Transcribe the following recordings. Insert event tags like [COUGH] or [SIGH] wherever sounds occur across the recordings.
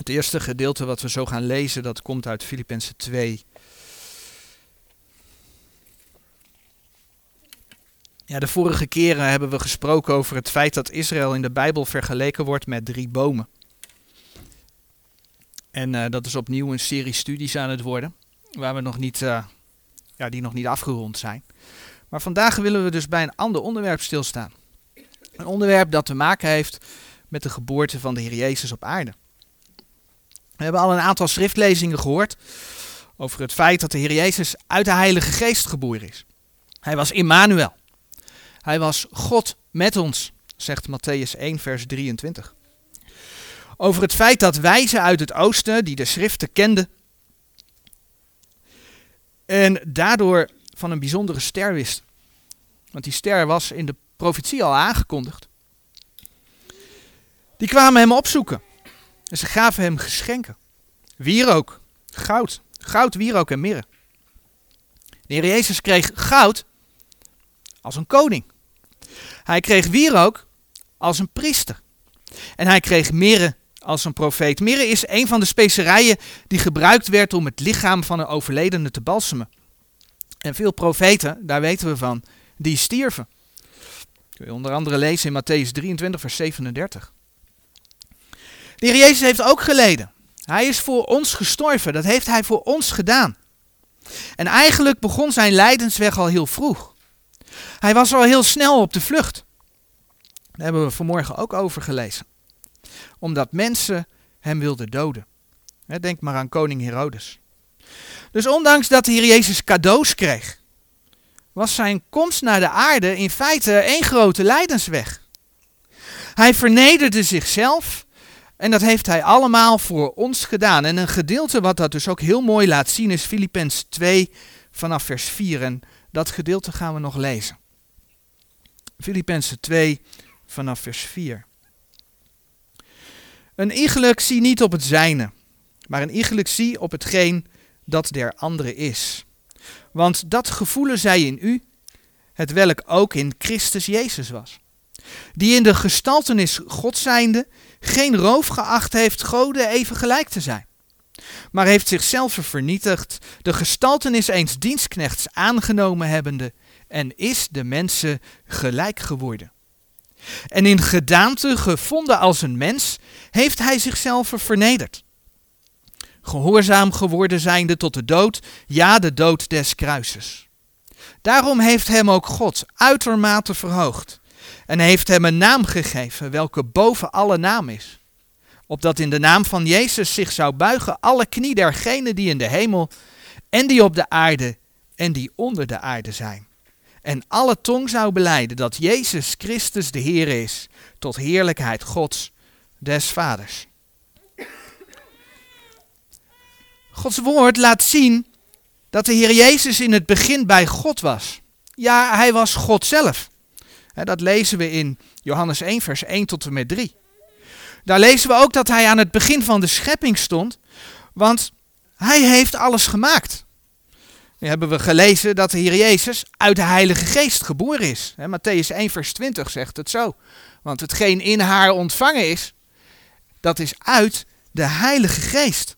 Het eerste gedeelte wat we zo gaan lezen, dat komt uit Filippenzen 2. Ja, de vorige keren hebben we gesproken over het feit dat Israël in de Bijbel vergeleken wordt met drie bomen. En uh, dat is opnieuw een serie studies aan het worden, waar we nog niet, uh, ja, die nog niet afgerond zijn. Maar vandaag willen we dus bij een ander onderwerp stilstaan. Een onderwerp dat te maken heeft met de geboorte van de Heer Jezus op aarde. We hebben al een aantal schriftlezingen gehoord over het feit dat de Heer Jezus uit de Heilige Geest geboren is. Hij was Immanuel. Hij was God met ons, zegt Matthäus 1, vers 23. Over het feit dat wijzen uit het oosten, die de schriften kenden, en daardoor van een bijzondere ster wisten. Want die ster was in de profetie al aangekondigd. Die kwamen hem opzoeken. En ze gaven hem geschenken. Wierook, goud, goud, wierook en mirre. De Heer Jezus kreeg goud als een koning. Hij kreeg wierook als een priester. En hij kreeg mirre als een profeet. Mirre is een van de specerijen die gebruikt werd om het lichaam van een overledene te balsemen. En veel profeten, daar weten we van, die stierven. Kun je onder andere lezen in Matthäus 23, vers 37. De Heer Jezus heeft ook geleden. Hij is voor ons gestorven. Dat heeft hij voor ons gedaan. En eigenlijk begon zijn lijdensweg al heel vroeg. Hij was al heel snel op de vlucht. Daar hebben we vanmorgen ook over gelezen. Omdat mensen hem wilden doden. Denk maar aan koning Herodes. Dus ondanks dat de Heer Jezus cadeaus kreeg, was zijn komst naar de aarde in feite één grote lijdensweg. Hij vernederde zichzelf en dat heeft hij allemaal voor ons gedaan. En een gedeelte wat dat dus ook heel mooi laat zien is Filippenzen 2 vanaf vers 4. En dat gedeelte gaan we nog lezen. Filippenzen 2 vanaf vers 4. Een iegelijk zie niet op het zijne, maar een iegelijk zie op hetgeen dat der andere is. Want dat gevoelen zij in u, het welk ook in Christus Jezus was. Die in de gestaltenis God zijnde geen roof geacht heeft goden even gelijk te zijn. Maar heeft zichzelf vernietigd, de gestaltenis eens dienstknechts aangenomen hebbende, en is de mensen gelijk geworden. En in gedaante gevonden als een mens, heeft hij zichzelf vernederd. Gehoorzaam geworden zijnde tot de dood, ja, de dood des kruises. Daarom heeft hem ook God uitermate verhoogd en heeft hem een naam gegeven, welke boven alle naam is. Opdat in de naam van Jezus zich zou buigen alle knie dergenen die in de hemel en die op de aarde en die onder de aarde zijn. En alle tong zou beleiden dat Jezus Christus de Heer is, tot heerlijkheid Gods, des Vaders. Gods woord laat zien dat de Heer Jezus in het begin bij God was. Ja, hij was God zelf. Dat lezen we in Johannes 1, vers 1 tot en met 3. Daar lezen we ook dat hij aan het begin van de schepping stond, want hij heeft alles gemaakt. Nu hebben we gelezen dat de Heer Jezus uit de Heilige Geest geboren is. Matthäus 1, vers 20 zegt het zo. Want hetgeen in haar ontvangen is, dat is uit de Heilige Geest.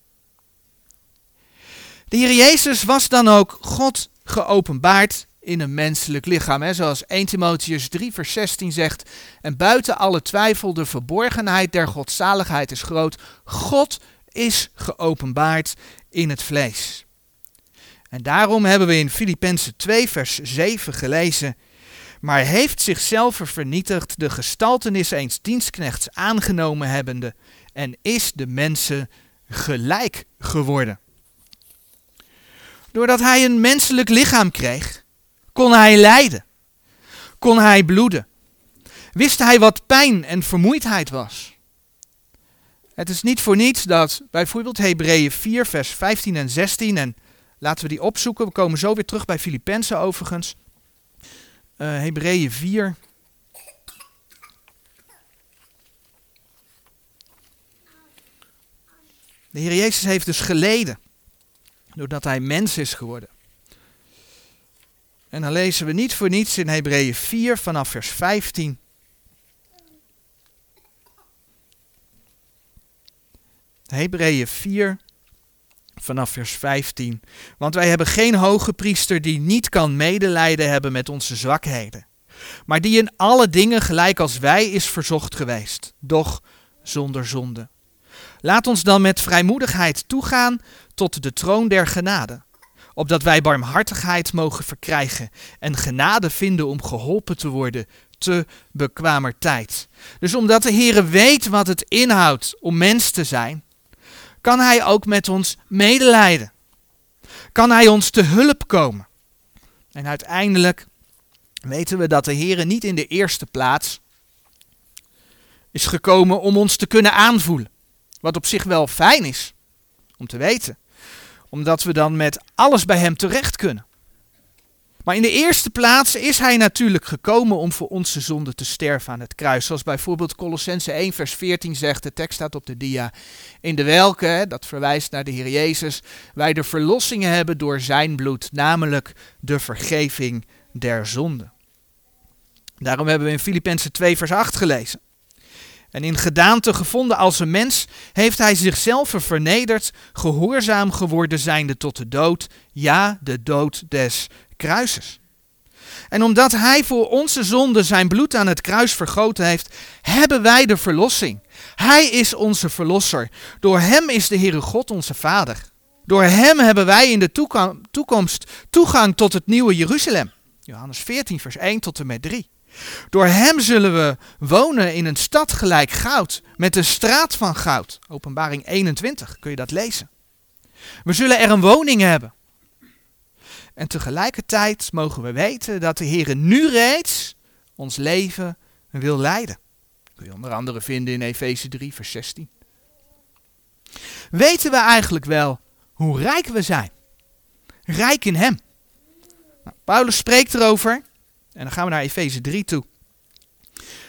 De Heer Jezus was dan ook God geopenbaard in een menselijk lichaam. Hè? Zoals 1 Timotheus 3 vers 16 zegt. En buiten alle twijfel, de verborgenheid der godzaligheid is groot. God is geopenbaard in het vlees. En daarom hebben we in Filippenzen 2 vers 7 gelezen. Maar heeft zichzelf vernietigd, de gestaltenis eens dienstknechts aangenomen hebbende, en is de mensen gelijk geworden. Doordat hij een menselijk lichaam kreeg, kon hij lijden. Kon hij bloeden. Wist hij wat pijn en vermoeidheid was. Het is niet voor niets dat bijvoorbeeld Hebreeën 4, vers 15 en 16, en laten we die opzoeken, we komen zo weer terug bij Filippenzen overigens. Uh, Hebreeën 4. De Heer Jezus heeft dus geleden doordat hij mens is geworden. En dan lezen we niet voor niets in Hebreeën 4 vanaf vers 15. Hebreeën 4, vanaf vers 15. Want wij hebben geen hoge priester die niet kan medelijden hebben met onze zwakheden, maar die in alle dingen gelijk als wij is verzocht geweest, doch zonder zonde. Laat ons dan met vrijmoedigheid toegaan tot de troon der genade, opdat wij barmhartigheid mogen verkrijgen en genade vinden om geholpen te worden te bekwamer tijd. Dus omdat de Heere weet wat het inhoudt om mens te zijn, kan Hij ook met ons medelijden. Kan Hij ons te hulp komen. En uiteindelijk weten we dat de Heere niet in de eerste plaats is gekomen om ons te kunnen aanvoelen. Wat op zich wel fijn is om te weten, omdat we dan met alles bij Hem terecht kunnen. Maar in de eerste plaats is hij natuurlijk gekomen om voor onze zonde te sterven aan het kruis. Zoals bijvoorbeeld Colossense 1 vers 14 zegt, de tekst staat op de dia. In de welke, dat verwijst naar de Heer Jezus, wij de verlossingen hebben door zijn bloed, namelijk de vergeving der zonde. Daarom hebben we in Filippenzen 2 vers 8 gelezen. En in gedaante gevonden als een mens heeft hij zichzelf vernederd, gehoorzaam geworden zijnde tot de dood, ja, de dood des kruises. En omdat hij voor onze zonde zijn bloed aan het kruis vergoten heeft, hebben wij de verlossing. Hij is onze verlosser. Door hem is de Heere God onze Vader. Door hem hebben wij in de toekomst toegang tot het nieuwe Jeruzalem. Johannes 14, vers 1 tot en met 3. Door hem zullen we wonen in een stad gelijk goud, met een straat van goud. Openbaring 21, kun je dat lezen. We zullen er een woning hebben. En tegelijkertijd mogen we weten dat de Heer nu reeds ons leven wil leiden. Dat kun je onder andere vinden in Efeze 3, vers 16. Weten we eigenlijk wel hoe rijk we zijn? Rijk in Hem. Nou, Paulus spreekt erover, en dan gaan we naar Efeze 3 toe,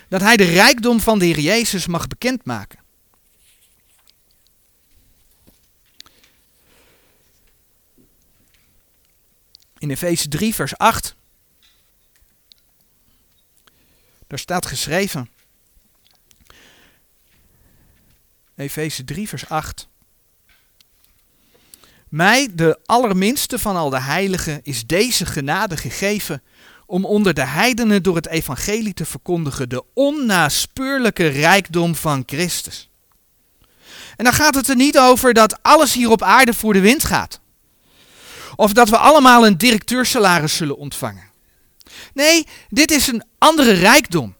dat hij de rijkdom van de Heer Jezus mag bekendmaken. in Efeze 3, vers 8. Daar staat geschreven. Efeze 3, vers 8. Mij, de allerminste van al de heiligen, is deze genade gegeven om onder de heidenen door het evangelie te verkondigen de onnaspeurlijke rijkdom van Christus. En dan gaat het er niet over dat alles hier op aarde voor de wind gaat. Of dat we allemaal een directeursalaris zullen ontvangen. Nee, dit is een andere rijkdom.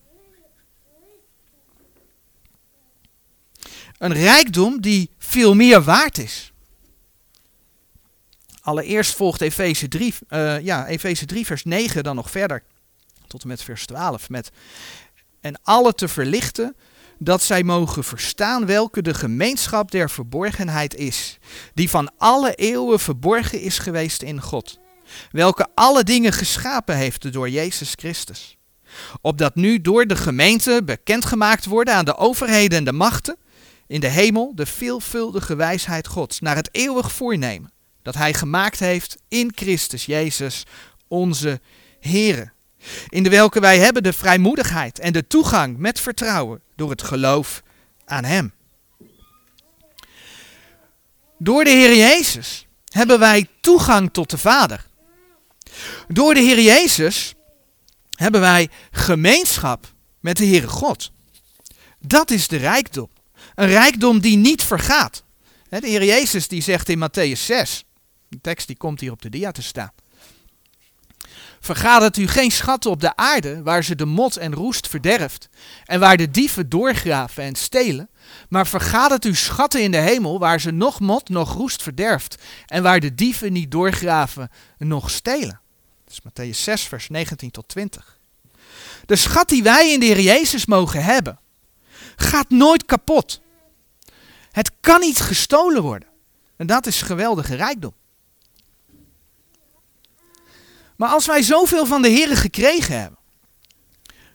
Een rijkdom die veel meer waard is. Allereerst volgt Efeze 3, uh, eh, ja, Efeze 3 vers 9 dan nog verder. Tot en met vers 12. Met, en alle te verlichten dat zij mogen verstaan welke de gemeenschap der verborgenheid is, die van alle eeuwen verborgen is geweest in God, welke alle dingen geschapen heeft door Jezus Christus. Opdat nu door de gemeente bekendgemaakt worden aan de overheden en de machten in de hemel de veelvuldige wijsheid Gods, naar het eeuwig voornemen dat Hij gemaakt heeft in Christus Jezus, onze Here in de welke wij hebben de vrijmoedigheid en de toegang met vertrouwen door het geloof aan Hem. Door de Heer Jezus hebben wij toegang tot de Vader. Door de Heer Jezus hebben wij gemeenschap met de Heere God. Dat is de rijkdom. Een rijkdom die niet vergaat. De Heer Jezus die zegt in Matthäus 6, de tekst die komt hier op de dia te staan. Vergadert u geen schatten op de aarde, waar ze de mot en roest verderft, en waar de dieven doorgraven en stelen, maar vergadert u schatten in de hemel, waar ze nog mot, nog roest verderft, en waar de dieven niet doorgraven, nog stelen. Dat is Matthäus 6, vers 19 tot 20. De schat die wij in de Heer Jezus mogen hebben, gaat nooit kapot. Het kan niet gestolen worden. En dat is geweldige rijkdom. Maar als wij zoveel van de Heer gekregen hebben,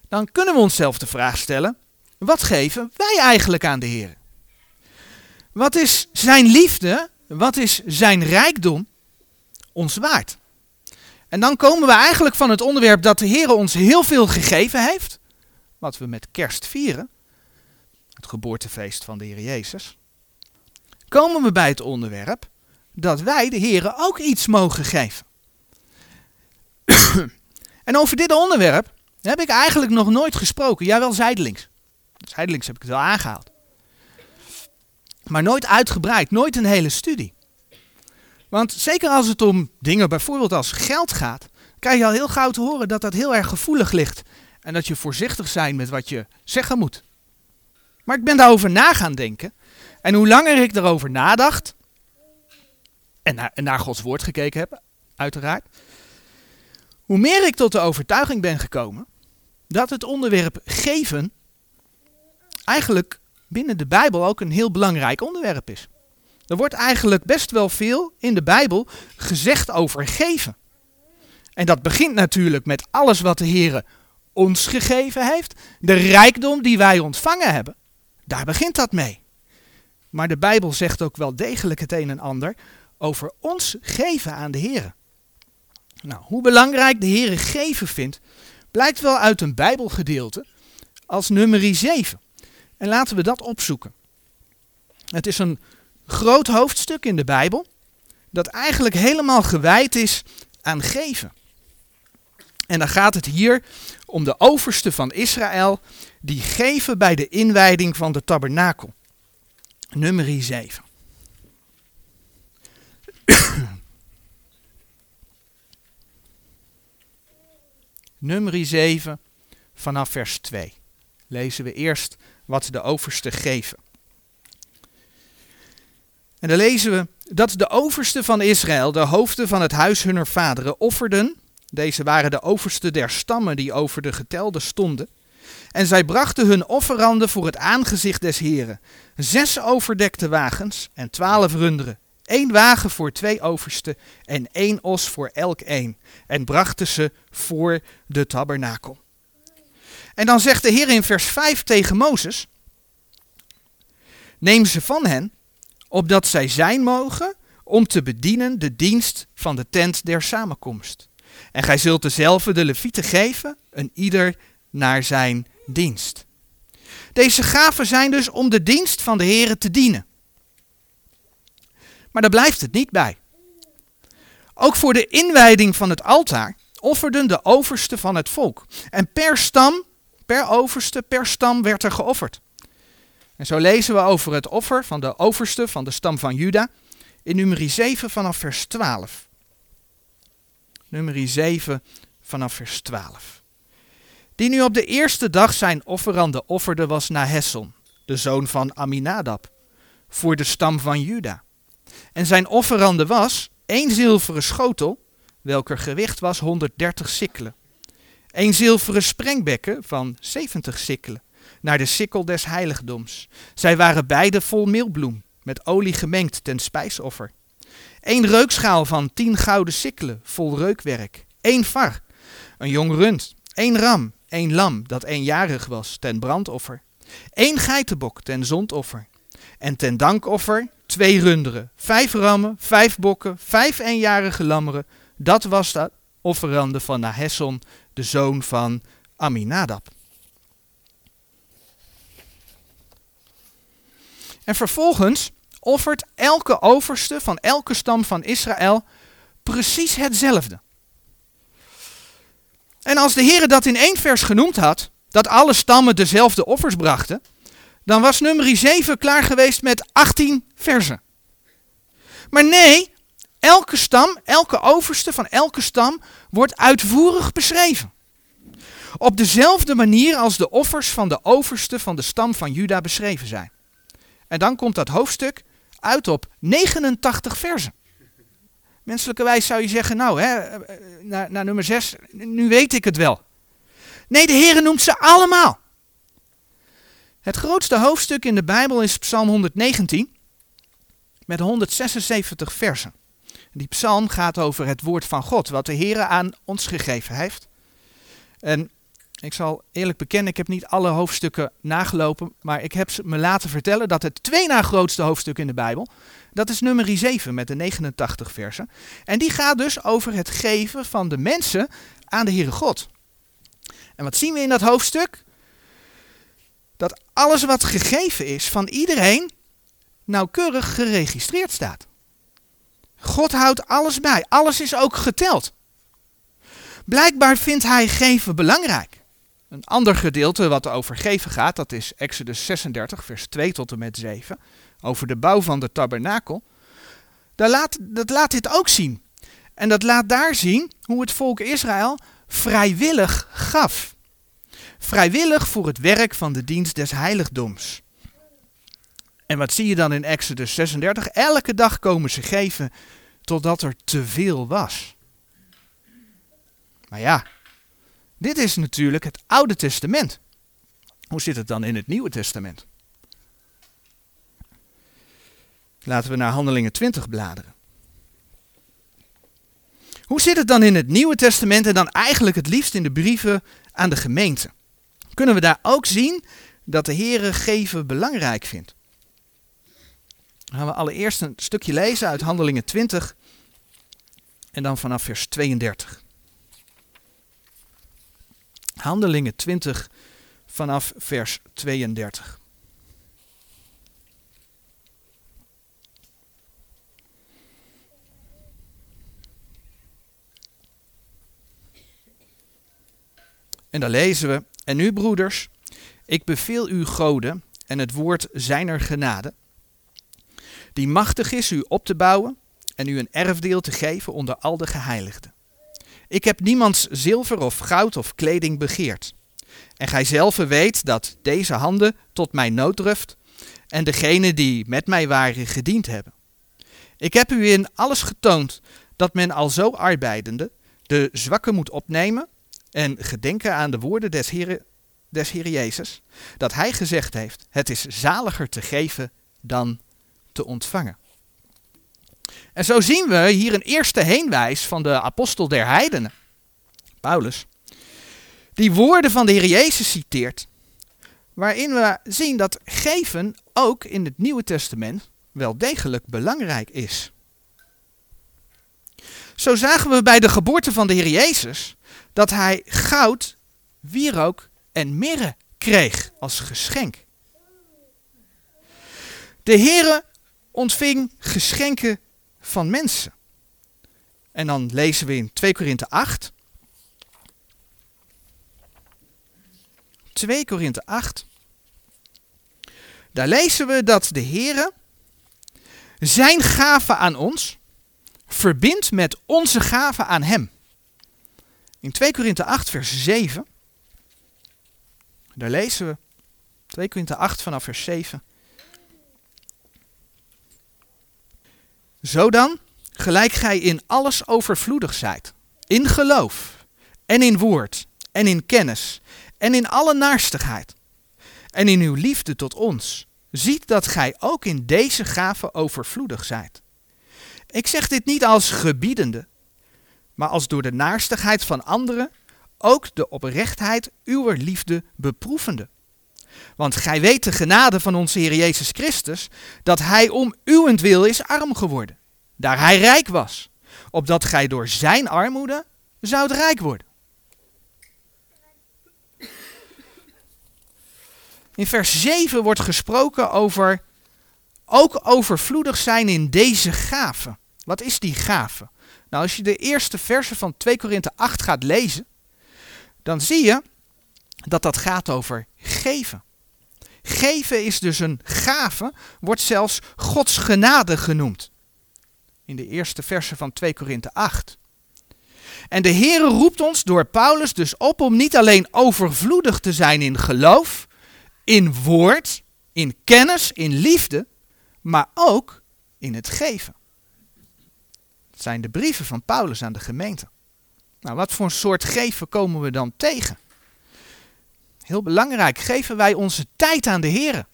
dan kunnen we onszelf de vraag stellen: wat geven wij eigenlijk aan de Heer? Wat is zijn liefde, wat is zijn rijkdom ons waard? En dan komen we eigenlijk van het onderwerp dat de Heer ons heel veel gegeven heeft, wat we met kerst vieren, het geboortefeest van de Heer Jezus, komen we bij het onderwerp dat wij de Heeren ook iets mogen geven. [CLEARS THROAT] en over dit onderwerp heb ik eigenlijk nog nooit gesproken. Ja, wel zijdelings. Zijdelings heb ik het wel aangehaald. Maar nooit uitgebreid, nooit een hele studie. Want zeker als het om dingen bijvoorbeeld als geld gaat, krijg je al heel gauw te horen dat dat heel erg gevoelig ligt. En dat je voorzichtig zijn met wat je zeggen moet. Maar ik ben daarover na gaan denken. En hoe langer ik erover nadacht, en naar, en naar Gods woord gekeken heb, uiteraard, hoe meer ik tot de overtuiging ben gekomen dat het onderwerp geven eigenlijk binnen de Bijbel ook een heel belangrijk onderwerp is. Er wordt eigenlijk best wel veel in de Bijbel gezegd over geven. En dat begint natuurlijk met alles wat de Heer ons gegeven heeft, de rijkdom die wij ontvangen hebben. Daar begint dat mee. Maar de Bijbel zegt ook wel degelijk het een en ander over ons geven aan de Heer. Nou, hoe belangrijk de Heer geven vindt, blijkt wel uit een Bijbelgedeelte als nummer 7. En laten we dat opzoeken. Het is een groot hoofdstuk in de Bijbel dat eigenlijk helemaal gewijd is aan geven. En dan gaat het hier om de overste van Israël die geven bij de inwijding van de tabernakel. Nummer 7. Nummer 7 vanaf vers 2. Lezen we eerst wat de overste geven. En dan lezen we dat de overste van Israël, de hoofden van het huis hunner vaderen, offerden. Deze waren de overste der stammen die over de getelde stonden. En zij brachten hun offeranden voor het aangezicht des Heren. Zes overdekte wagens en twaalf runderen. Eén wagen voor twee oversten en één os voor elk een. En brachten ze voor de tabernakel. En dan zegt de Heer in vers 5 tegen Mozes: Neem ze van hen, opdat zij zijn mogen om te bedienen de dienst van de tent der samenkomst. En gij zult dezelfde de levieten geven, een ieder naar zijn dienst. Deze gaven zijn dus om de dienst van de Heer te dienen. Maar daar blijft het niet bij. Ook voor de inwijding van het altaar offerden de oversten van het volk. En per stam, per overste, per stam werd er geofferd. En zo lezen we over het offer van de overste van de stam van Juda in nummer 7 vanaf vers 12. Nummer 7 vanaf vers 12. Die nu op de eerste dag zijn offerande offerde was Nahesson, de zoon van Aminadab, voor de stam van Juda. En zijn offerande was één zilveren schotel, welker gewicht was 130 sikkelen. Een zilveren sprengbekken van 70 sikkelen, naar de sikkel des heiligdoms. Zij waren beide vol meelbloem, met olie gemengd ten spijsoffer. Eén reukschaal van tien gouden sikkelen, vol reukwerk. Eén var, een jong rund, één ram, één lam dat eenjarig was, ten brandoffer. Eén geitenbok ten zondoffer. En ten dankoffer twee runderen, vijf rammen, vijf bokken, vijf eenjarige lammeren. Dat was de offerande van Nahesson, de zoon van Aminadab. En vervolgens offert elke overste van elke stam van Israël precies hetzelfde. En als de Heer dat in één vers genoemd had, dat alle stammen dezelfde offers brachten, dan was nummer 7 klaar geweest met 18 versen. Maar nee, elke stam, elke overste van elke stam wordt uitvoerig beschreven. Op dezelfde manier als de offers van de overste van de stam van Juda beschreven zijn. En dan komt dat hoofdstuk uit op 89 versen. Menselijkerwijs zou je zeggen, nou, hè, naar, naar nummer 6, nu weet ik het wel. Nee, de Heer noemt ze allemaal. Het grootste hoofdstuk in de Bijbel is Psalm 119 met 176 versen. Die psalm gaat over het woord van God, wat de Heer aan ons gegeven heeft. En ik zal eerlijk bekennen, ik heb niet alle hoofdstukken nagelopen, maar ik heb me laten vertellen dat het twee na grootste hoofdstuk in de Bijbel, dat is nummer 7 met de 89 versen. En die gaat dus over het geven van de mensen aan de Heere God. En wat zien we in dat hoofdstuk? Dat alles wat gegeven is van iedereen nauwkeurig geregistreerd staat. God houdt alles bij, alles is ook geteld. Blijkbaar vindt hij geven belangrijk. Een ander gedeelte wat over geven gaat, dat is Exodus 36, vers 2 tot en met 7, over de bouw van de tabernakel. Dat laat, dat laat dit ook zien. En dat laat daar zien hoe het volk Israël vrijwillig gaf. Vrijwillig voor het werk van de dienst des heiligdoms. En wat zie je dan in Exodus 36? Elke dag komen ze geven totdat er te veel was. Maar ja, dit is natuurlijk het Oude Testament. Hoe zit het dan in het Nieuwe Testament? Laten we naar Handelingen 20 bladeren. Hoe zit het dan in het Nieuwe Testament en dan eigenlijk het liefst in de brieven aan de gemeente? Kunnen we daar ook zien dat de Heere geven belangrijk vindt? Dan gaan we allereerst een stukje lezen uit Handelingen 20 en dan vanaf vers 32. Handelingen 20 vanaf vers 32. En dan lezen we, en nu broeders, ik beveel u goden en het woord zijner genade, die machtig is u op te bouwen en u een erfdeel te geven onder al de geheiligden. Ik heb niemands zilver of goud of kleding begeerd. En gij zelf weet dat deze handen tot mijn nooddruft en degenen die met mij waren gediend hebben. Ik heb u in alles getoond dat men al zo arbeidende de zwakken moet opnemen en gedenken aan de woorden des Heeren des Jezus, dat Hij gezegd heeft, het is zaliger te geven dan te ontvangen. En zo zien we hier een eerste heenwijs van de apostel der heidenen, Paulus, die woorden van de Heer Jezus citeert, waarin we zien dat geven ook in het Nieuwe Testament wel degelijk belangrijk is. Zo zagen we bij de geboorte van de Heer Jezus dat hij goud, wierook en mirre kreeg als geschenk. De Heere ontving geschenken van mensen. En dan lezen we in 2 Korinthe 8. 2 Korinthe 8. Daar lezen we dat de Heere zijn gave aan ons verbindt met onze gave aan hem. In 2 Korinthe 8 vers 7. Daar lezen we 2 Korinthe 8 vanaf vers 7. Zo dan, gelijk gij in alles overvloedig zijt, in geloof en in woord en in kennis en in alle naarstigheid en in uw liefde tot ons, ziet dat gij ook in deze gave overvloedig zijt. Ik zeg dit niet als gebiedende, maar als door de naarstigheid van anderen ook de oprechtheid uwer liefde beproevende. Want gij weet de genade van onze Heer Jezus Christus, dat Hij om uwentwil is arm geworden, daar Hij rijk was, opdat gij door Zijn armoede zoudt rijk worden. In vers 7 wordt gesproken over ook overvloedig zijn in deze gave. Wat is die gave? Nou, als je de eerste versen van 2 Korinthe 8 gaat lezen, dan zie je dat dat gaat over geven. Geven is dus een gave, wordt zelfs Gods genade genoemd. In de eerste versen van 2 Korinthe 8. En de Heere roept ons door Paulus dus op om niet alleen overvloedig te zijn in geloof, in woord, in kennis, in liefde, maar ook in het geven. Het zijn de brieven van Paulus aan de gemeente. Nou, wat voor soort geven komen we dan tegen? Heel belangrijk, geven wij onze tijd aan de Heer.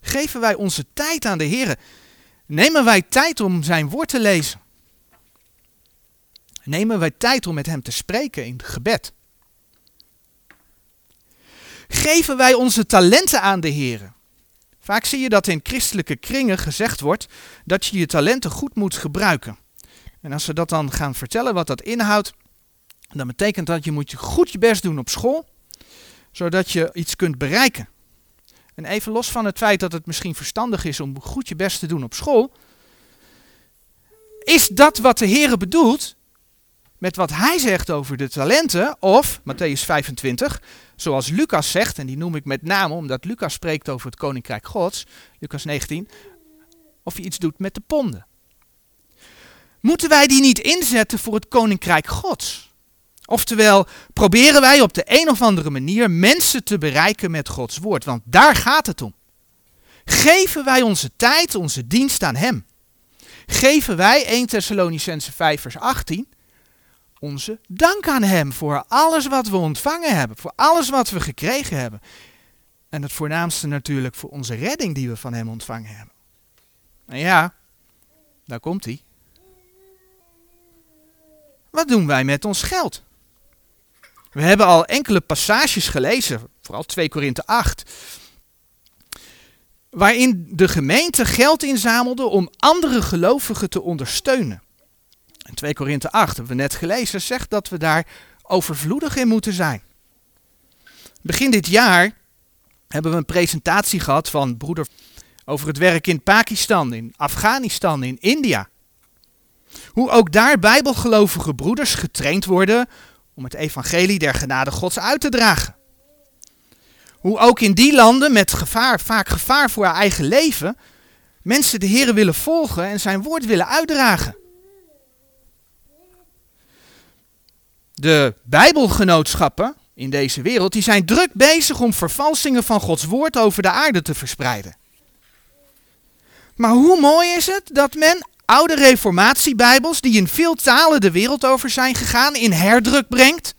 Geven wij onze tijd aan de Heer. Nemen wij tijd om zijn woord te lezen. Nemen wij tijd om met hem te spreken in gebed. Geven wij onze talenten aan de Heer. Vaak zie je dat in christelijke kringen gezegd wordt dat je je talenten goed moet gebruiken. En als ze dat dan gaan vertellen wat dat inhoudt, dan betekent dat je moet goed je best doen op school, zodat je iets kunt bereiken. En even los van het feit dat het misschien verstandig is om goed je best te doen op school. Is dat wat de Heer bedoelt met wat hij zegt over de talenten? Of, Matthäus 25, zoals Lucas zegt, en die noem ik met name omdat Lucas spreekt over het Koninkrijk Gods, Lucas 19, of je iets doet met de ponden. Moeten wij die niet inzetten voor het Koninkrijk Gods? Oftewel, proberen wij op de een of andere manier mensen te bereiken met Gods woord, want daar gaat het om. Geven wij onze tijd, onze dienst aan Hem? Geven wij 1 Thessalonicense 5 vers 18 onze dank aan Hem voor alles wat we ontvangen hebben, voor alles wat we gekregen hebben. En het voornaamste natuurlijk voor onze redding die we van Hem ontvangen hebben. En ja, daar komt hij. Wat doen wij met ons geld? We hebben al enkele passages gelezen, vooral 2 Korinthe 8, waarin de gemeente geld inzamelde om andere gelovigen te ondersteunen. In 2 Korinthe 8 hebben we net gelezen, zegt dat we daar overvloedig in moeten zijn. Begin dit jaar hebben we een presentatie gehad van broeder over het werk in Pakistan, in Afghanistan, in India. Hoe ook daar bijbelgelovige broeders getraind worden om het evangelie der genade Gods uit te dragen. Hoe ook in die landen met gevaar, vaak gevaar voor haar eigen leven, mensen de Heer willen volgen en zijn woord willen uitdragen. De Bijbelgenootschappen in deze wereld, die zijn druk bezig om vervalsingen van Gods woord over de aarde te verspreiden. Maar hoe mooi is het dat men oude reformatiebijbels, die in veel talen de wereld over zijn gegaan, in herdruk brengt.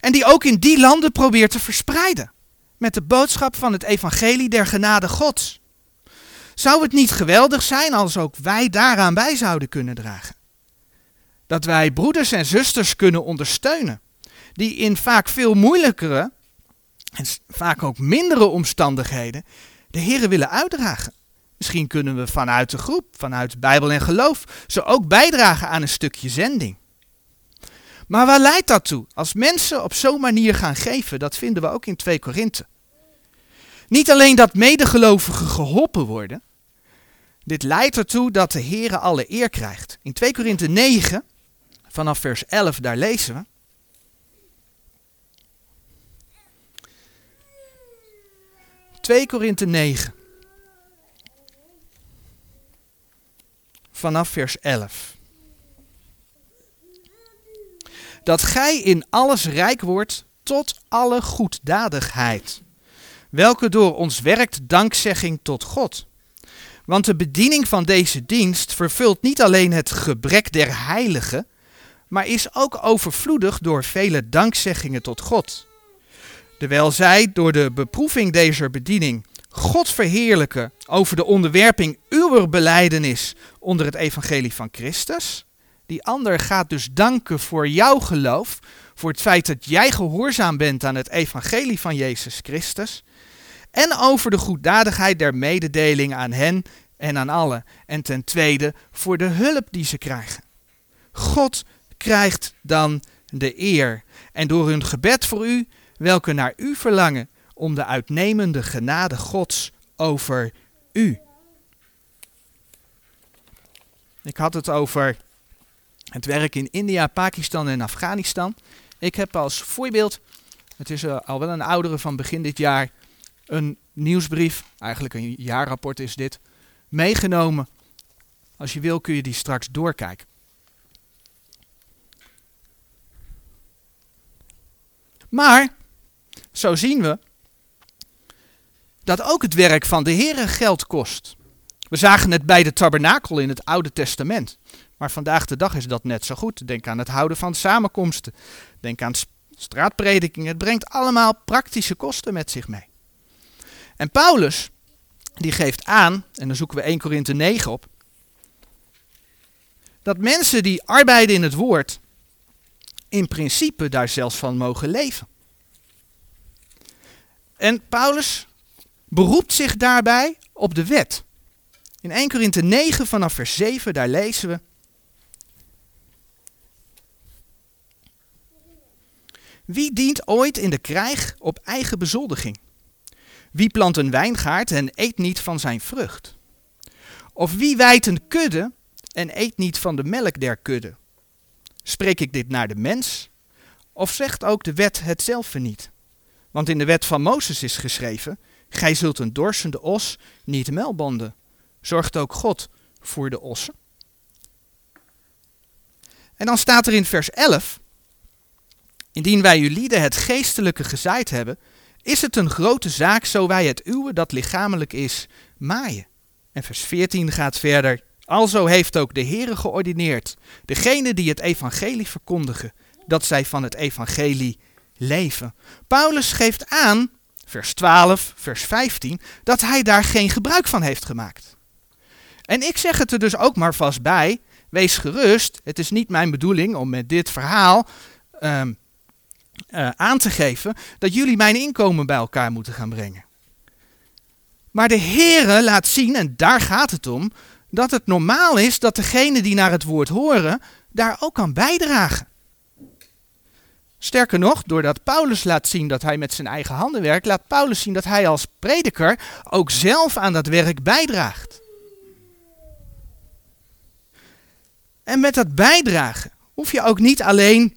En die ook in die landen probeert te verspreiden. Met de boodschap van het evangelie der genade Gods. Zou het niet geweldig zijn als ook wij daaraan bij zouden kunnen dragen? Dat wij broeders en zusters kunnen ondersteunen, die in vaak veel moeilijkere en vaak ook mindere omstandigheden de Here willen uitdragen. Misschien kunnen we vanuit de groep, vanuit Bijbel en geloof, zo ook bijdragen aan een stukje zending. Maar waar leidt dat toe? Als mensen op zo'n manier gaan geven, dat vinden we ook in 2 Korinthe. Niet alleen dat medegelovigen geholpen worden, dit leidt ertoe dat de Heere alle eer krijgt. In 2 Korinthe 9, vanaf vers 11, daar lezen we. Twee Korinthe 9. vanaf vers 11. Dat gij in alles rijk wordt tot alle goeddadigheid, welke door ons werkt dankzegging tot God. Want de bediening van deze dienst vervult niet alleen het gebrek der heiligen, maar is ook overvloedig door vele dankzeggingen tot God. Terwijl zij door de beproeving deze bediening God verheerlijken over de onderwerping uw beleidenis onder het evangelie van Christus. Die ander gaat dus danken voor jouw geloof, voor het feit dat jij gehoorzaam bent aan het evangelie van Jezus Christus. En over de goeddadigheid der mededeling aan hen en aan allen. En ten tweede voor de hulp die ze krijgen. God krijgt dan de eer. En door hun gebed voor u, welke naar u verlangen, om de uitnemende genade Gods over u. Ik had het over het werk in India, Pakistan en Afghanistan. Ik heb als voorbeeld, het is uh, al wel een oudere van begin dit jaar, een nieuwsbrief, eigenlijk een jaarrapport is dit, meegenomen. Als je wil kun je die straks doorkijken. Maar, zo zien we dat ook het werk van de Heere geld kost. We zagen het bij de tabernakel in het Oude Testament. Maar vandaag de dag is dat net zo goed. Denk aan het houden van samenkomsten. Denk aan straatpredikingen. Het brengt allemaal praktische kosten met zich mee. En Paulus, die geeft aan, en dan zoeken we 1 Korinthe 9 op, dat mensen die arbeiden in het woord, in principe daar zelfs van mogen leven. En Paulus beroept zich daarbij op de wet. In 1 Korinthe 9 vanaf vers 7, daar lezen we. Wie dient ooit in de krijg op eigen bezoldiging? Wie plant een wijngaard en eet niet van zijn vrucht? Of wie wijt een kudde en eet niet van de melk der kudde? Spreek ik dit naar de mens? Of zegt ook de wet hetzelfde niet? Want in de wet van Mozes is geschreven: Gij zult een dorsende os niet melbanden. Zorgt ook God voor de ossen? En dan staat er in vers 11: Indien wij lieden het geestelijke gezaaid hebben, is het een grote zaak zo wij het uwe dat lichamelijk is maaien. En vers 14 gaat verder. Alzo heeft ook de Heere geordineerd, degene die het evangelie verkondigen, dat zij van het evangelie leven. Paulus geeft aan, vers 12, vers 15, dat hij daar geen gebruik van heeft gemaakt. En ik zeg het er dus ook maar vast bij, wees gerust, het is niet mijn bedoeling om met dit verhaal um, uh, aan te geven dat jullie mijn inkomen bij elkaar moeten gaan brengen. Maar de Heere laat zien, en daar gaat het om, dat het normaal is dat degene die naar het woord horen, daar ook kan bijdragen. Sterker nog, doordat Paulus laat zien dat hij met zijn eigen handen werkt, laat Paulus zien dat hij als prediker ook zelf aan dat werk bijdraagt. En met dat bijdragen hoef je ook niet alleen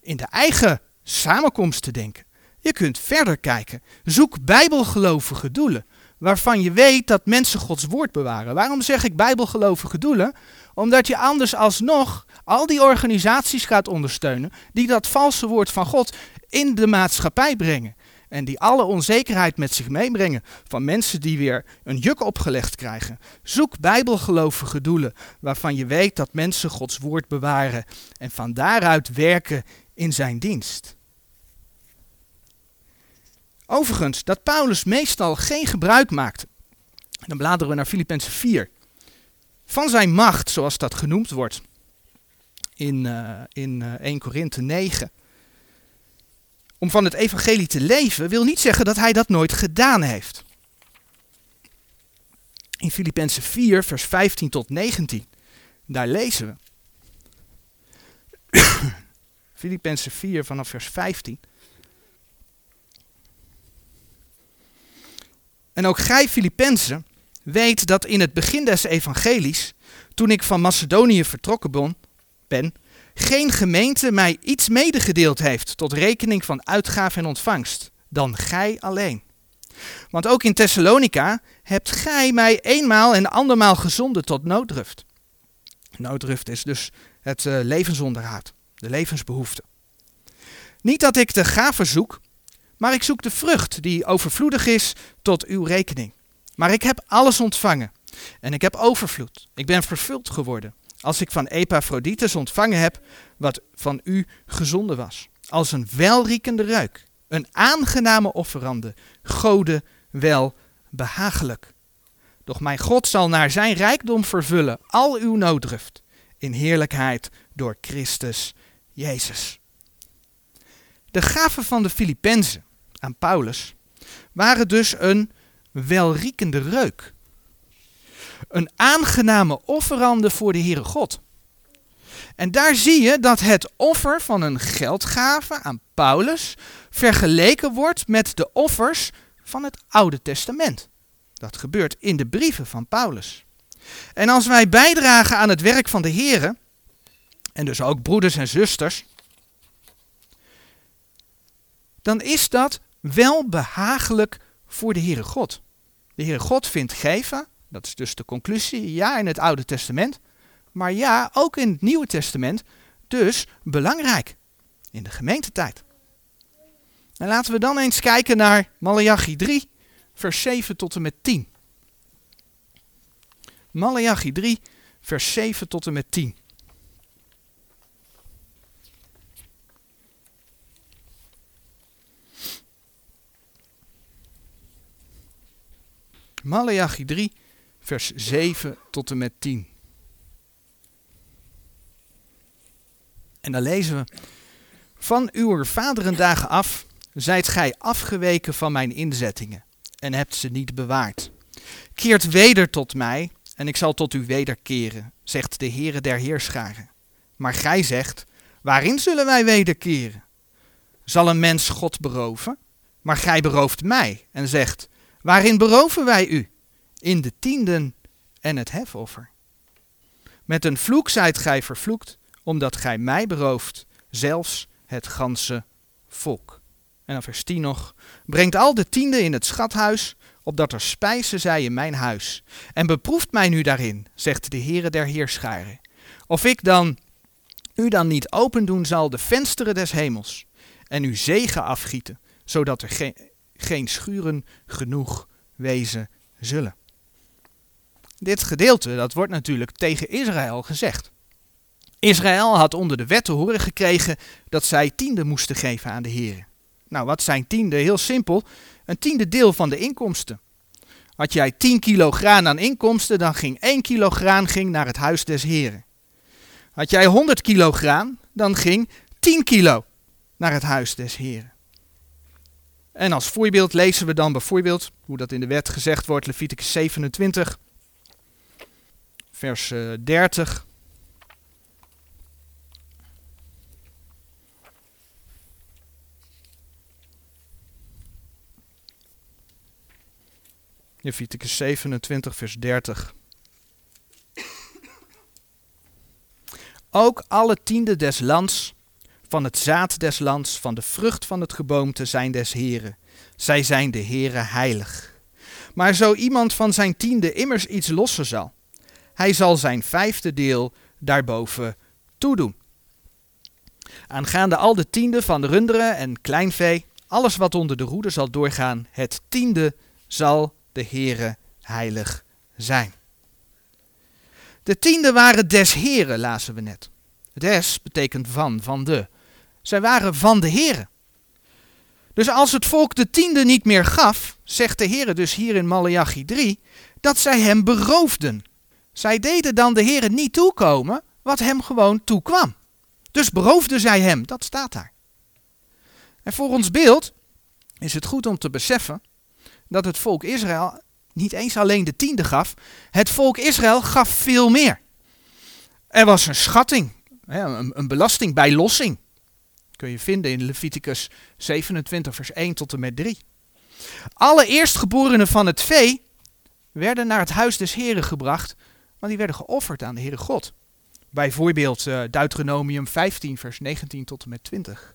in de eigen samenkomst te denken. Je kunt verder kijken. Zoek bijbelgelovige doelen, waarvan je weet dat mensen Gods woord bewaren. Waarom zeg ik bijbelgelovige doelen? Omdat je anders alsnog al die organisaties gaat ondersteunen die dat valse woord van God in de maatschappij brengen. En die alle onzekerheid met zich meebrengen van mensen die weer een juk opgelegd krijgen. Zoek bijbelgelovige doelen waarvan je weet dat mensen Gods woord bewaren en van daaruit werken in zijn dienst. Overigens, dat Paulus meestal geen gebruik maakte. Dan bladeren we naar Filippenzen 4. Van zijn macht, zoals dat genoemd wordt in, uh, in uh, 1 Korinthe 9. Om van het evangelie te leven wil niet zeggen dat hij dat nooit gedaan heeft. In Filippenzen 4, vers 15 tot 19, daar lezen we. [COUGHS] Filippenzen 4 vanaf vers 15. En ook gij, Filippenzen, weet dat in het begin des evangelies, toen ik van Macedonië vertrokken ben, geen gemeente mij iets medegedeeld heeft tot rekening van uitgave en ontvangst, dan gij alleen. Want ook in Thessalonica hebt gij mij eenmaal en andermaal gezonden tot nooddruft. Nooddruft is dus het uh, levensonderhoud, de levensbehoefte. Niet dat ik de gave zoek, maar ik zoek de vrucht die overvloedig is tot uw rekening. Maar ik heb alles ontvangen en ik heb overvloed. Ik ben vervuld geworden. Als ik van Epaphroditus ontvangen heb wat van u gezonden was. Als een welriekende ruik. Een aangename offerande. Gode wel behagelijk. Doch mijn God zal naar zijn rijkdom vervullen al uw nooddruft. In heerlijkheid door Christus Jezus. De gaven van de Filippenzen aan Paulus waren dus een welriekende reuk. Een aangename offerande voor de Heere God. En daar zie je dat het offer van een geldgave aan Paulus vergeleken wordt met de offers van het Oude Testament. Dat gebeurt in de brieven van Paulus. En als wij bijdragen aan het werk van de Heere, en dus ook broeders en zusters, dan is dat wel behagelijk voor de Heere God. De Heere God vindt geven, dat is dus de conclusie, ja in het Oude Testament, maar ja ook in het Nieuwe Testament, dus belangrijk in de gemeentetijd. En laten we dan eens kijken naar Malachi 3, vers 7 tot en met 10. Malachi 3, vers 7 tot en met 10. Malachi 3, vers 7 tot en met 10. En dan lezen we: Van uw vaderendagen af zijt gij afgeweken van mijn inzettingen en hebt ze niet bewaard. Keert weder tot mij en ik zal tot u wederkeren, zegt de Heere der Heerscharen. Maar gij zegt: Waarin zullen wij wederkeren? Zal een mens God beroven? Maar gij berooft mij en zegt: Waarin beroven wij u? In de tienden en het hefoffer. Met een vloek zijt gij vervloekt, omdat gij mij berooft, zelfs het ganse volk. En dan vers 10 nog. Brengt al de tienden in het schathuis, opdat er spijzen zij in mijn huis. En beproeft mij nu daarin, zegt de Heere der Heerscharen. Of ik dan u dan niet open doen zal de vensteren des hemels en u zegen afgieten, zodat er geen, geen schuren genoeg wezen zullen. Dit gedeelte, dat wordt natuurlijk tegen Israël gezegd. Israël had onder de wet te horen gekregen dat zij tiende moesten geven aan de Heer. Nou, wat zijn tiende? Heel simpel, een tiende deel van de inkomsten. Had jij 10 kilo graan aan inkomsten, dan ging 1 kilo graan ging naar het huis des Heren. Had jij 100 kilo graan, dan ging 10 kilo naar het huis des Heren. En als voorbeeld lezen we dan bijvoorbeeld, hoe dat in de wet gezegd wordt, Leviticus 27, vers 30. Eh, Leviticus 27, vers 30. Ook alle tiende des lands, van het zaad des lands, van de vrucht van het geboomte zijn des Heren. Zij zijn de Heren heilig. Maar zo iemand van zijn tiende immers iets lossen zal, hij zal zijn vijfde deel daarboven toedoen. Aangaande al de tiende van de runderen en kleinvee, alles wat onder de roede zal doorgaan, het tiende zal de Heere heilig zijn. De tiende waren des Heren, lazen we net. Des betekent van, van de. Zij waren van de Heren. Dus als het volk de tiende niet meer gaf, zegt de Heere dus hier in Malachi 3, dat zij hem beroofden. Zij deden dan de Heere niet toekomen wat hem gewoon toekwam. Dus beroofden zij hem, dat staat daar. En voor ons beeld is het goed om te beseffen dat het volk Israël niet eens alleen de tiende gaf. Het volk Israël gaf veel meer. Er was een schatting, een belasting bij lossing. Kun je vinden in Leviticus 27, vers 1 tot en met 3. Alle eerstgeborenen van het vee werden naar het huis des Heren gebracht, want die werden geofferd aan de Heere God. Bijvoorbeeld uh, Deuteronomium 15, vers 19 tot en met 20.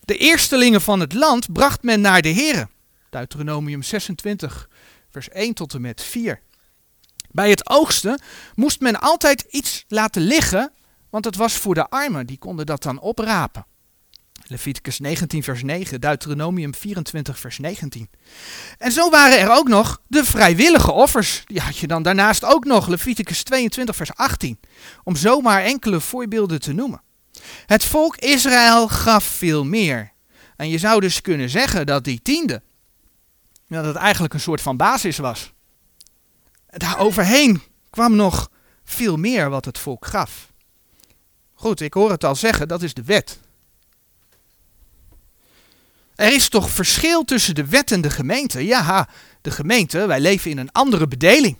De eerstelingen van het land bracht men naar de Heere. Deuteronomium 26, vers 1 tot en met 4. Bij het oogsten moest men altijd iets laten liggen, want het was voor de armen, die konden dat dan oprapen. Leviticus 19, vers 9, Deuteronomium 24, vers 19. En zo waren er ook nog de vrijwillige offers. Die had je dan daarnaast ook nog, Leviticus 22, vers 18. Om zomaar enkele voorbeelden te noemen. Het volk Israël gaf veel meer. En je zou dus kunnen zeggen dat die tiende, dat het eigenlijk een soort van basis was. Daar overheen kwam nog veel meer wat het volk gaf. Goed, ik hoor het al zeggen, dat is de wet. Er is toch verschil tussen de wet en de gemeente? Ja, de gemeente, wij leven in een andere bedeling.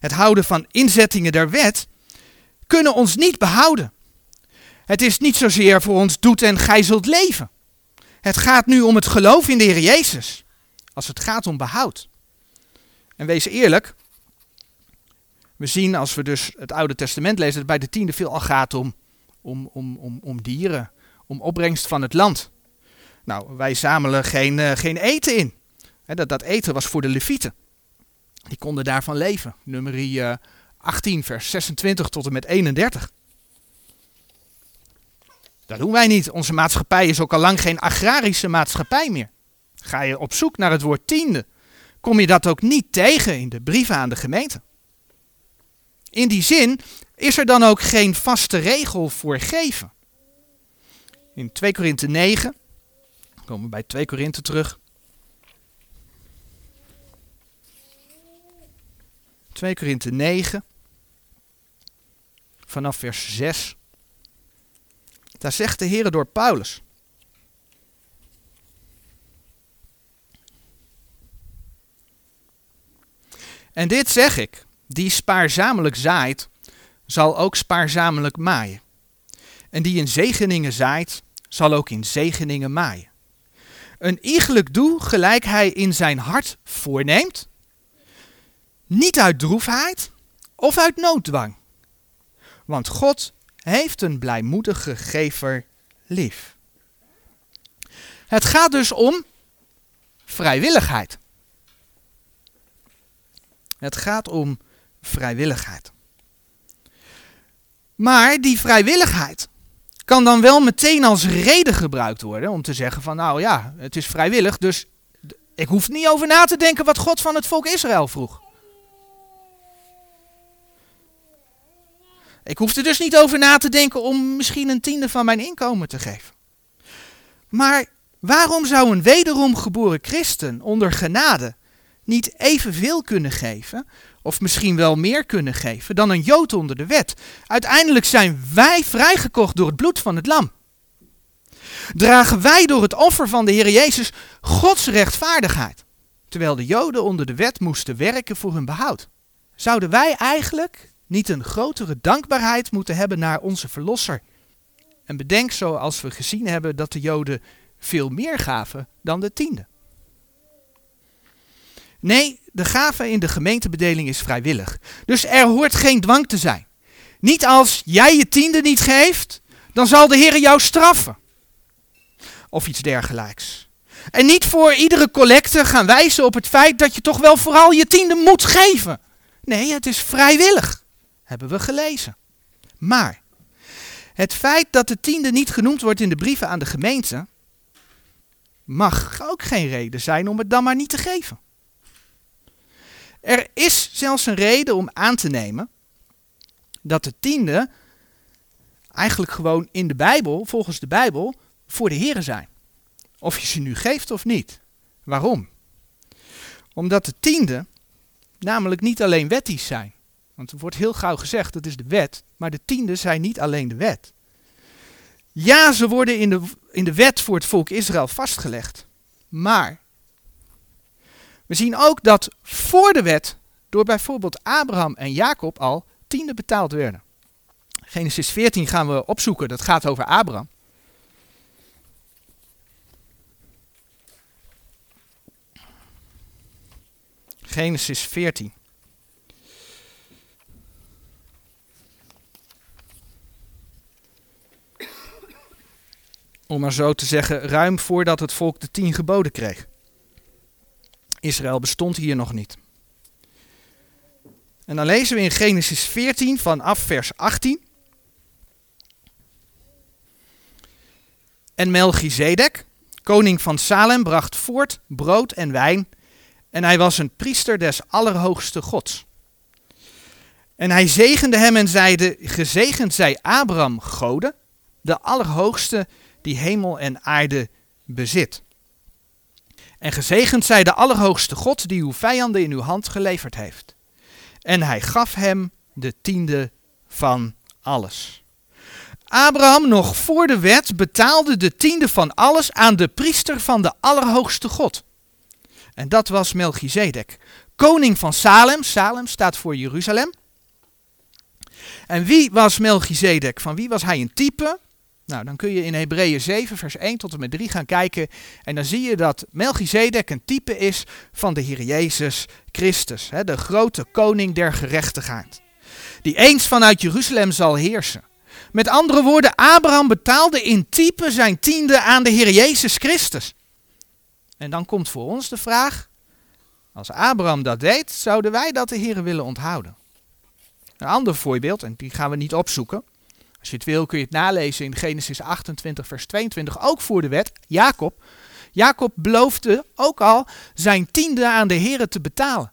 Het houden van inzettingen der wet kunnen ons niet behouden. Het is niet zozeer voor ons doet en gij zult leven. Het gaat nu om het geloof in de Heer Jezus. Als het gaat om behoud. En wees eerlijk, we zien als we dus het Oude Testament lezen dat bij de tiende veel al gaat om, om, om, om, om dieren, om opbrengst van het land. Nou, wij zamelen geen, uh, geen eten in. dat, dat eten was voor de levieten. Die konden daarvan leven. Nummer uh, 18, vers 26 tot en met 31. Dat doen wij niet. Onze maatschappij is ook al lang geen agrarische maatschappij meer. Ga je op zoek naar het woord tiende, kom je dat ook niet tegen in de brieven aan de gemeente. In die zin is er dan ook geen vaste regel voor geven. In 2 Korinthe 9, komen we bij 2 Korinthe terug. 2 Korinthe 9, vanaf vers 6. Daar zegt de Heer door Paulus. En dit zeg ik, die spaarzamelijk zaait, zal ook spaarzamelijk maaien. En die in zegeningen zaait, zal ook in zegeningen maaien. een iegelijk doe gelijk hij in zijn hart voorneemt, niet uit droefheid of uit nooddwang. Want God heeft een blijmoedige gever lief. Het gaat dus om vrijwilligheid. Het gaat om vrijwilligheid. Maar die vrijwilligheid kan dan wel meteen als reden gebruikt worden om te zeggen van nou ja, het is vrijwillig, dus ik hoef niet over na te denken wat God van het volk Israël vroeg. Ik hoef er dus niet over na te denken om misschien een tiende van mijn inkomen te geven. Maar waarom zou een wederom geboren christen onder genade niet evenveel kunnen geven, of misschien wel meer kunnen geven, dan een Jood onder de wet? Uiteindelijk zijn wij vrijgekocht door het bloed van het lam. Dragen wij door het offer van de Heer Jezus Gods rechtvaardigheid, terwijl de Joden onder de wet moesten werken voor hun behoud. Zouden wij eigenlijk niet een grotere dankbaarheid moeten hebben naar onze Verlosser. En bedenk zoals we gezien hebben dat de Joden veel meer gaven dan de tiende. Nee, de gave in de gemeentebedeling is vrijwillig. Dus er hoort geen dwang te zijn. Niet als jij je tiende niet geeft, dan zal de Heer jou straffen. Of iets dergelijks. En niet voor iedere collecte gaan wijzen op het feit dat je toch wel vooral je tiende moet geven. Nee, het is vrijwillig hebben we gelezen. Maar het feit dat de tiende niet genoemd wordt in de brieven aan de gemeente, mag ook geen reden zijn om het dan maar niet te geven. Er is zelfs een reden om aan te nemen dat de tiende eigenlijk gewoon in de Bijbel, volgens de Bijbel, voor de Here zijn. Of je ze nu geeft of niet. Waarom? Omdat de tiende namelijk niet alleen wettisch zijn. Want er wordt heel gauw gezegd, dat is de wet. Maar de tienden zijn niet alleen de wet. Ja, ze worden in de, in de wet voor het volk Israël vastgelegd. Maar we zien ook dat voor de wet door bijvoorbeeld Abraham en Jacob al tienden betaald werden. Genesis 14 gaan we opzoeken, dat gaat over Abraham. Genesis 14. om maar zo te zeggen, ruim voordat het volk de tien geboden kreeg. Israël bestond hier nog niet. En dan lezen we in Genesis 14 vanaf vers 18. En Melchizedek, koning van Salem, bracht voort brood en wijn. En hij was een priester des Allerhoogste Gods. En hij zegende hem en zeide: Gezegend zij Abraham Gode, de Allerhoogste die hemel en aarde bezit. En gezegend zij de Allerhoogste God die uw vijanden in uw hand geleverd heeft. En hij gaf hem de tiende van alles. Abraham nog voor de wet betaalde de tiende van alles aan de priester van de Allerhoogste God. En dat was Melchizedek, koning van Salem. Salem staat voor Jeruzalem. En wie was Melchizedek? Van wie was hij een type? Nou, dan kun je in Hebreeën 7, vers 1 tot en met 3 gaan kijken. En dan zie je dat Melchizedek een type is van de Heer Jezus Christus. Hè, de grote koning der gerechtigheid. Die eens vanuit Jeruzalem zal heersen. Met andere woorden, Abraham betaalde in type zijn tiende aan de Heer Jezus Christus. En dan komt voor ons de vraag, als Abraham dat deed, zouden wij dat de Heer willen onthouden? Een ander voorbeeld, en die gaan we niet opzoeken. Als je het wil kun je het nalezen in Genesis 28, vers 22, ook voor de wet, Jacob. Jacob beloofde ook al zijn tiende aan de Here te betalen.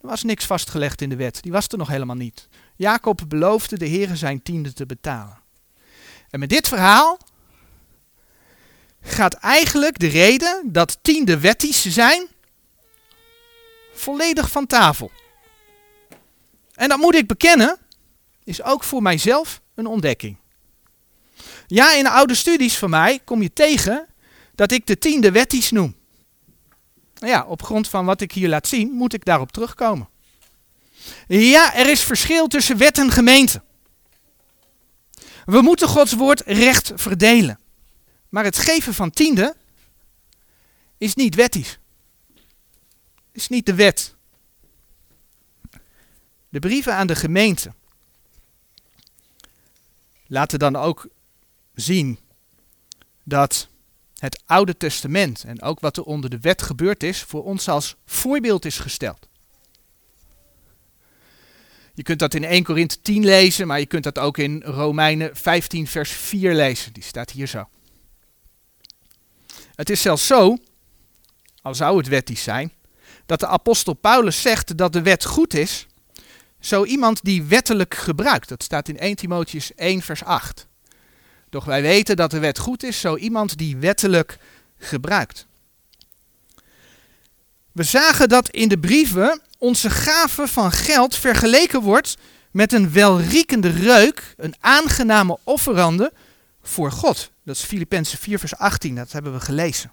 Er was niks vastgelegd in de wet, die was er nog helemaal niet. Jacob beloofde de Here zijn tiende te betalen. En met dit verhaal gaat eigenlijk de reden dat tiende wettisch zijn volledig van tafel. En dat moet ik bekennen, is ook voor mijzelf een ontdekking. Ja, in de oude studies van mij kom je tegen dat ik de tiende wetties noem. Nou ja, op grond van wat ik hier laat zien, moet ik daarop terugkomen. Ja, er is verschil tussen wet en gemeente. We moeten Gods woord recht verdelen. Maar het geven van tiende is niet wettisch. Is niet de wet. De brieven aan de gemeente laten dan ook zien dat het Oude Testament en ook wat er onder de wet gebeurd is, voor ons als voorbeeld is gesteld. Je kunt dat in 1 Korinthe 10 lezen, maar je kunt dat ook in Romeinen 15 vers 4 lezen. Die staat hier zo. Het is zelfs zo, al zou het wettisch zijn, dat de apostel Paulus zegt dat de wet goed is, zo iemand die wettelijk gebruikt. Dat staat in 1 Timotheus 1 vers 8. Doch wij weten dat de wet goed is, zo iemand die wettelijk gebruikt. We zagen dat in de brieven onze gave van geld vergeleken wordt met een welriekende reuk, een aangename offerande voor God. Dat is Filippenzen 4 vers 18, dat hebben we gelezen.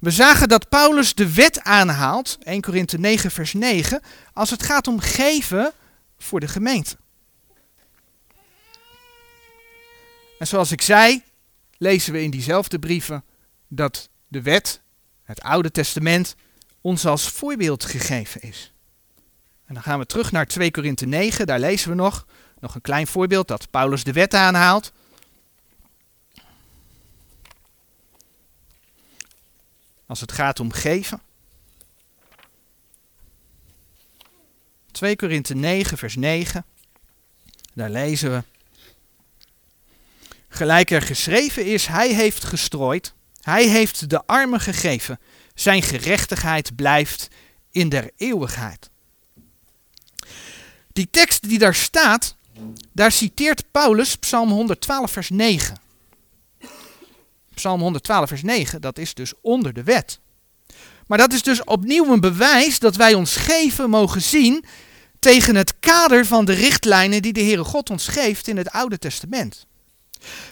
We zagen dat Paulus de wet aanhaalt, 1 Korinthe 9 vers 9, als het gaat om geven voor de gemeente. En zoals ik zei, lezen we in diezelfde brieven dat de wet, het Oude Testament, ons als voorbeeld gegeven is. En dan gaan we terug naar 2 Korinthe 9, daar lezen we nog, nog een klein voorbeeld dat Paulus de wet aanhaalt. Als het gaat om geven. 2 Korinthe 9, vers 9. Daar lezen we. Gelijk er geschreven is, hij heeft gestrooid, hij heeft de armen gegeven, zijn gerechtigheid blijft in der eeuwigheid. Die tekst die daar staat, daar citeert Paulus Psalm 112, vers 9. Psalm 112, vers 9, dat is dus onder de wet. Maar dat is dus opnieuw een bewijs dat wij ons geven mogen zien tegen het kader van de richtlijnen die de Heere God ons geeft in het Oude Testament.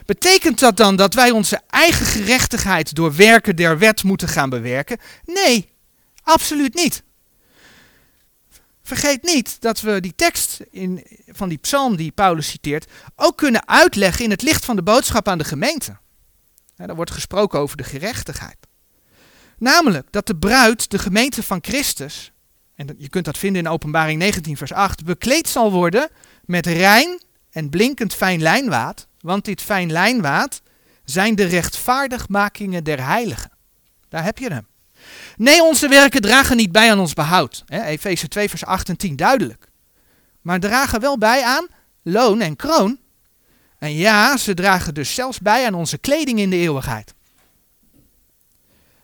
Betekent dat dan dat wij onze eigen gerechtigheid door werken der wet moeten gaan bewerken? Nee, absoluut niet. Vergeet niet dat we die tekst in, van die psalm die Paulus citeert ook kunnen uitleggen in het licht van de boodschap aan de gemeente. Daar wordt gesproken over de gerechtigheid. Namelijk dat de bruid, de gemeente van Christus, en je kunt dat vinden in Openbaring 19, vers 8, bekleed zal worden met rein en blinkend fijn lijnwaad, want dit fijn lijnwaad zijn de rechtvaardigmakingen der heiligen. Daar heb je hem. Nee, onze werken dragen niet bij aan ons behoud. Efeze 2, vers 8 en 10, duidelijk. Maar dragen wel bij aan loon en kroon. En ja, ze dragen dus zelfs bij aan onze kleding in de eeuwigheid.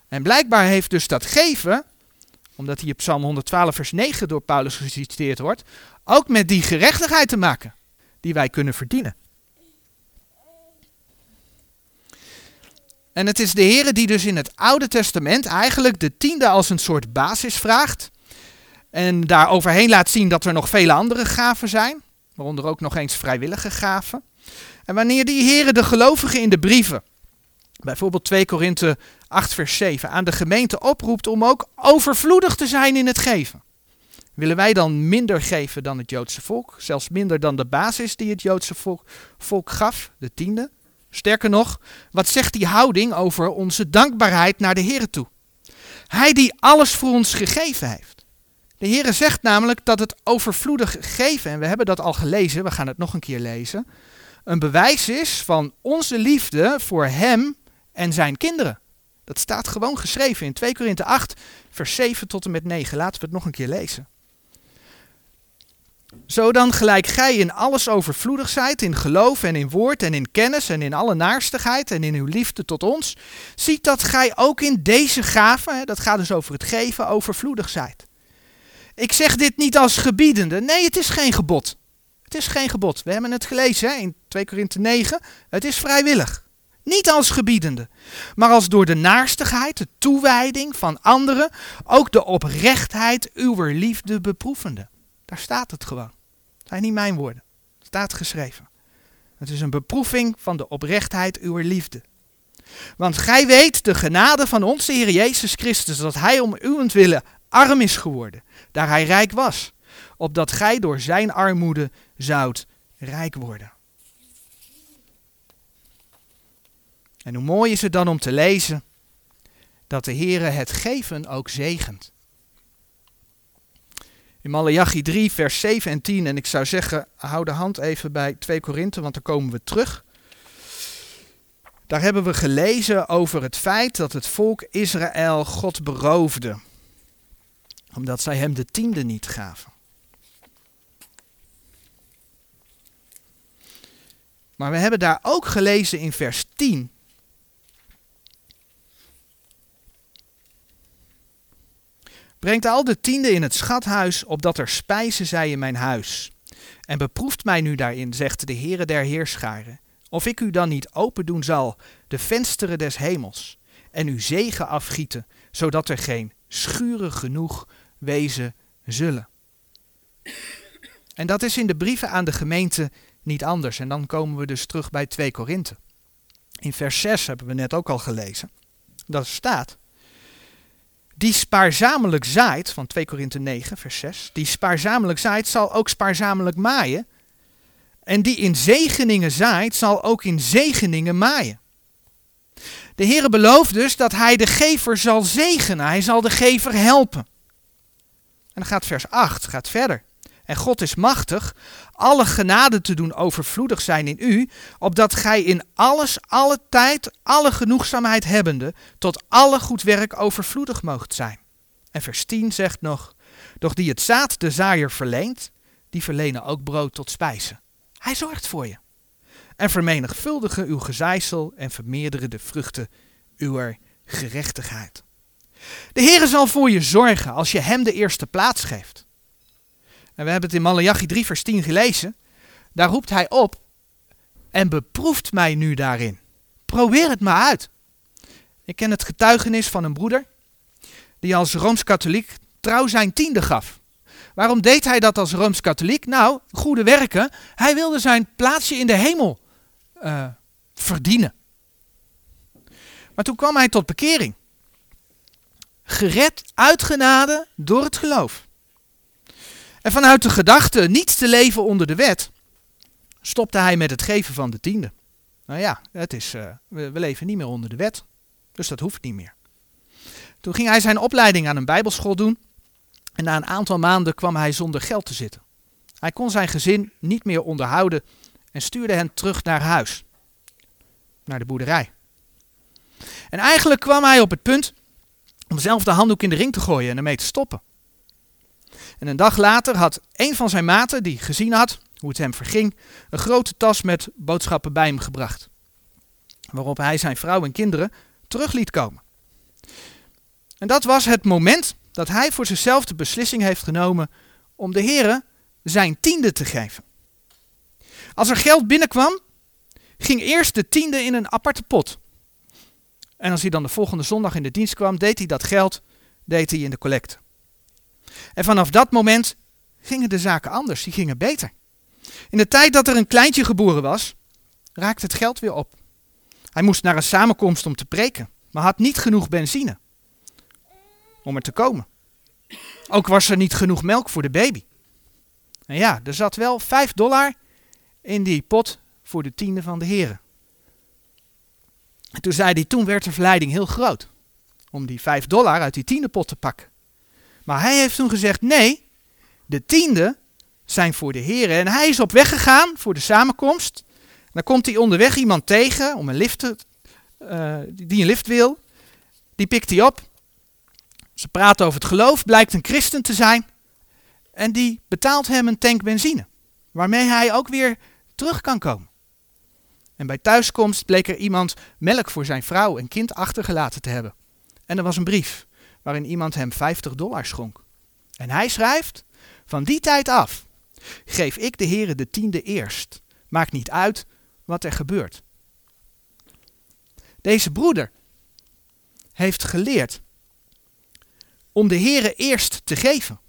En blijkbaar heeft dus dat geven, omdat hier Psalm 112, vers 9 door Paulus geciteerd wordt, ook met die gerechtigheid te maken die wij kunnen verdienen. En het is de Heer die dus in het Oude Testament eigenlijk de tiende als een soort basis vraagt. En daar overheen laat zien dat er nog vele andere gaven zijn, waaronder ook nog eens vrijwillige gaven. En wanneer die Heer de gelovigen in de brieven, bijvoorbeeld 2 Korinthe 8 vers 7, aan de gemeente oproept om ook overvloedig te zijn in het geven. Willen wij dan minder geven dan het Joodse volk? Zelfs minder dan de basis die het Joodse volk, volk gaf, de tiende? Sterker nog, wat zegt die houding over onze dankbaarheid naar de Heer toe? Hij die alles voor ons gegeven heeft. De Heer zegt namelijk dat het overvloedig geven, en we hebben dat al gelezen, we gaan het nog een keer lezen, een bewijs is van onze liefde voor Hem en zijn kinderen. Dat staat gewoon geschreven in 2 Korinthe 8, vers 7 tot en met 9. Laten we het nog een keer lezen. Zo dan gelijk gij in alles overvloedig zijt, in geloof en in woord en in kennis en in alle naarstigheid en in uw liefde tot ons, ziet dat gij ook in deze gaven, dat gaat dus over het geven, overvloedig zijt. Ik zeg dit niet als gebiedende, nee het is geen gebod. Het is geen gebod. We hebben het gelezen hè, in 2 Korinthe 9, het is vrijwillig. Niet als gebiedende, maar als door de naarstigheid, de toewijding van anderen, ook de oprechtheid uw liefde beproevende. Daar staat het gewoon. Het zijn niet mijn woorden. Het staat geschreven. Het is een beproeving van de oprechtheid uw liefde. Want gij weet de genade van onze Heer Jezus Christus, dat Hij om uwentwille arm is geworden, daar Hij rijk was, opdat gij door Zijn armoede zoudt rijk worden. En hoe mooi is het dan om te lezen dat de Heere het geven ook zegent. In Malachi 3, vers 7 en 10, en ik zou zeggen, hou de hand even bij 2 Korinthe, want daar komen we terug. Daar hebben we gelezen over het feit dat het volk Israël God beroofde, omdat zij hem de tiende niet gaven. Maar we hebben daar ook gelezen in vers 10 Brengt al de tiende in het schathuis, opdat er spijzen zij in mijn huis. En beproeft mij nu daarin, zegt de Heere der Heerscharen, of ik u dan niet open doen zal de vensteren des hemels, en u zegen afgieten, zodat er geen schuren genoeg wezen zullen. En dat is in de brieven aan de gemeente niet anders. En dan komen we dus terug bij 2 Korinthe. In vers 6 hebben we net ook al gelezen. Dat staat die spaarzamelijk zaait, van 2 Korinthe 9, vers 6, die spaarzamelijk zaait, zal ook spaarzamelijk maaien. En die in zegeningen zaait, zal ook in zegeningen maaien. De Heere belooft dus dat hij de gever zal zegenen, hij zal de gever helpen. En dan gaat vers 8, gaat verder. En God is machtig alle genade te doen overvloedig zijn in u, opdat gij in alles, alle tijd, alle genoegzaamheid hebbende, tot alle goed werk overvloedig moogt zijn. En vers 10 zegt nog, doch die het zaad de zaaier verleent, die verlenen ook brood tot spijzen. Hij zorgt voor je. En vermenigvuldigen uw gezaaisel en vermeerderen de vruchten uw gerechtigheid. De Heere zal voor je zorgen als je hem de eerste plaats geeft. En we hebben het in Malachi 3 vers 10 gelezen. Daar roept hij op en beproeft mij nu daarin. Probeer het maar uit. Ik ken het getuigenis van een broeder die als Rooms-Katholiek trouw zijn tiende gaf. Waarom deed hij dat als Rooms-Katholiek? Nou, goede werken. Hij wilde zijn plaatsje in de hemel uh, verdienen. Maar toen kwam hij tot bekering. Gered uit genade door het geloof. En vanuit de gedachte niet te leven onder de wet, stopte hij met het geven van de tiende. Nou ja, het is, we, we leven niet meer onder de wet, dus dat hoeft niet meer. Toen ging hij zijn opleiding aan een bijbelschool doen en na een aantal maanden kwam hij zonder geld te zitten. Hij kon zijn gezin niet meer onderhouden en stuurde hen terug naar huis, naar de boerderij. En eigenlijk kwam hij op het punt om zelf de handdoek in de ring te gooien en ermee te stoppen. En een dag later had een van zijn maten, die gezien had hoe het hem verging, een grote tas met boodschappen bij hem gebracht. Waarop hij zijn vrouw en kinderen terug liet komen. En dat was het moment dat hij voor zichzelf de beslissing heeft genomen om de heren zijn tiende te geven. Als er geld binnenkwam, ging eerst de tiende in een aparte pot. En als hij dan de volgende zondag in de dienst kwam, deed hij dat geld deed hij in de collecte. En vanaf dat moment gingen de zaken anders, die gingen beter. In de tijd dat er een kleintje geboren was, raakte het geld weer op. Hij moest naar een samenkomst om te preken, maar had niet genoeg benzine om er te komen. Ook was er niet genoeg melk voor de baby. En ja, er zat wel 5 dollar in die pot voor de tiende van de heren. En toen zei hij, toen werd de verleiding heel groot om die 5 dollar uit die tiende pot te pakken. Maar hij heeft toen gezegd: nee, de tiende zijn voor de heren. En hij is op weg gegaan voor de samenkomst. Dan komt hij onderweg iemand tegen om een lift te, uh, die een lift wil. Die pikt hij op. Ze praten over het geloof, blijkt een christen te zijn. En die betaalt hem een tank benzine. Waarmee hij ook weer terug kan komen. En bij thuiskomst bleek er iemand melk voor zijn vrouw en kind achtergelaten te hebben. En er was een brief waarin iemand hem 50 dollar schonk. En hij schrijft, van die tijd af geef ik de Heere de tiende eerst. Maakt niet uit wat er gebeurt. Deze broeder heeft geleerd om de Heere eerst te geven.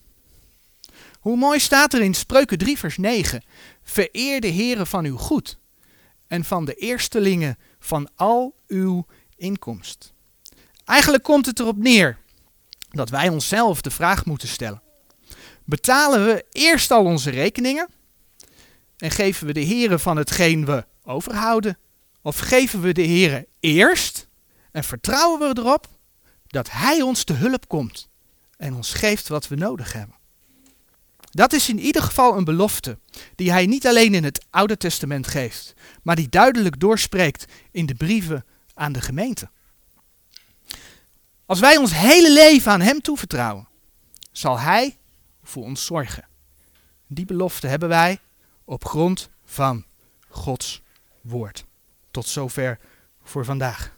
Hoe mooi staat er in Spreuken 3 vers 9. Vereer de Heere van uw goed en van de eerstelingen van al uw inkomst. Eigenlijk komt het erop neer dat wij onszelf de vraag moeten stellen. Betalen we eerst al onze rekeningen en geven we de heren van hetgeen we overhouden? Of geven we de heren eerst en vertrouwen we erop dat Hij ons te hulp komt en ons geeft wat we nodig hebben. Dat is in ieder geval een belofte die Hij niet alleen in het Oude Testament geeft, maar die duidelijk doorspreekt in de brieven aan de gemeente. Als wij ons hele leven aan Hem toevertrouwen, zal Hij voor ons zorgen. Die belofte hebben wij op grond van Gods woord. Tot zover voor vandaag.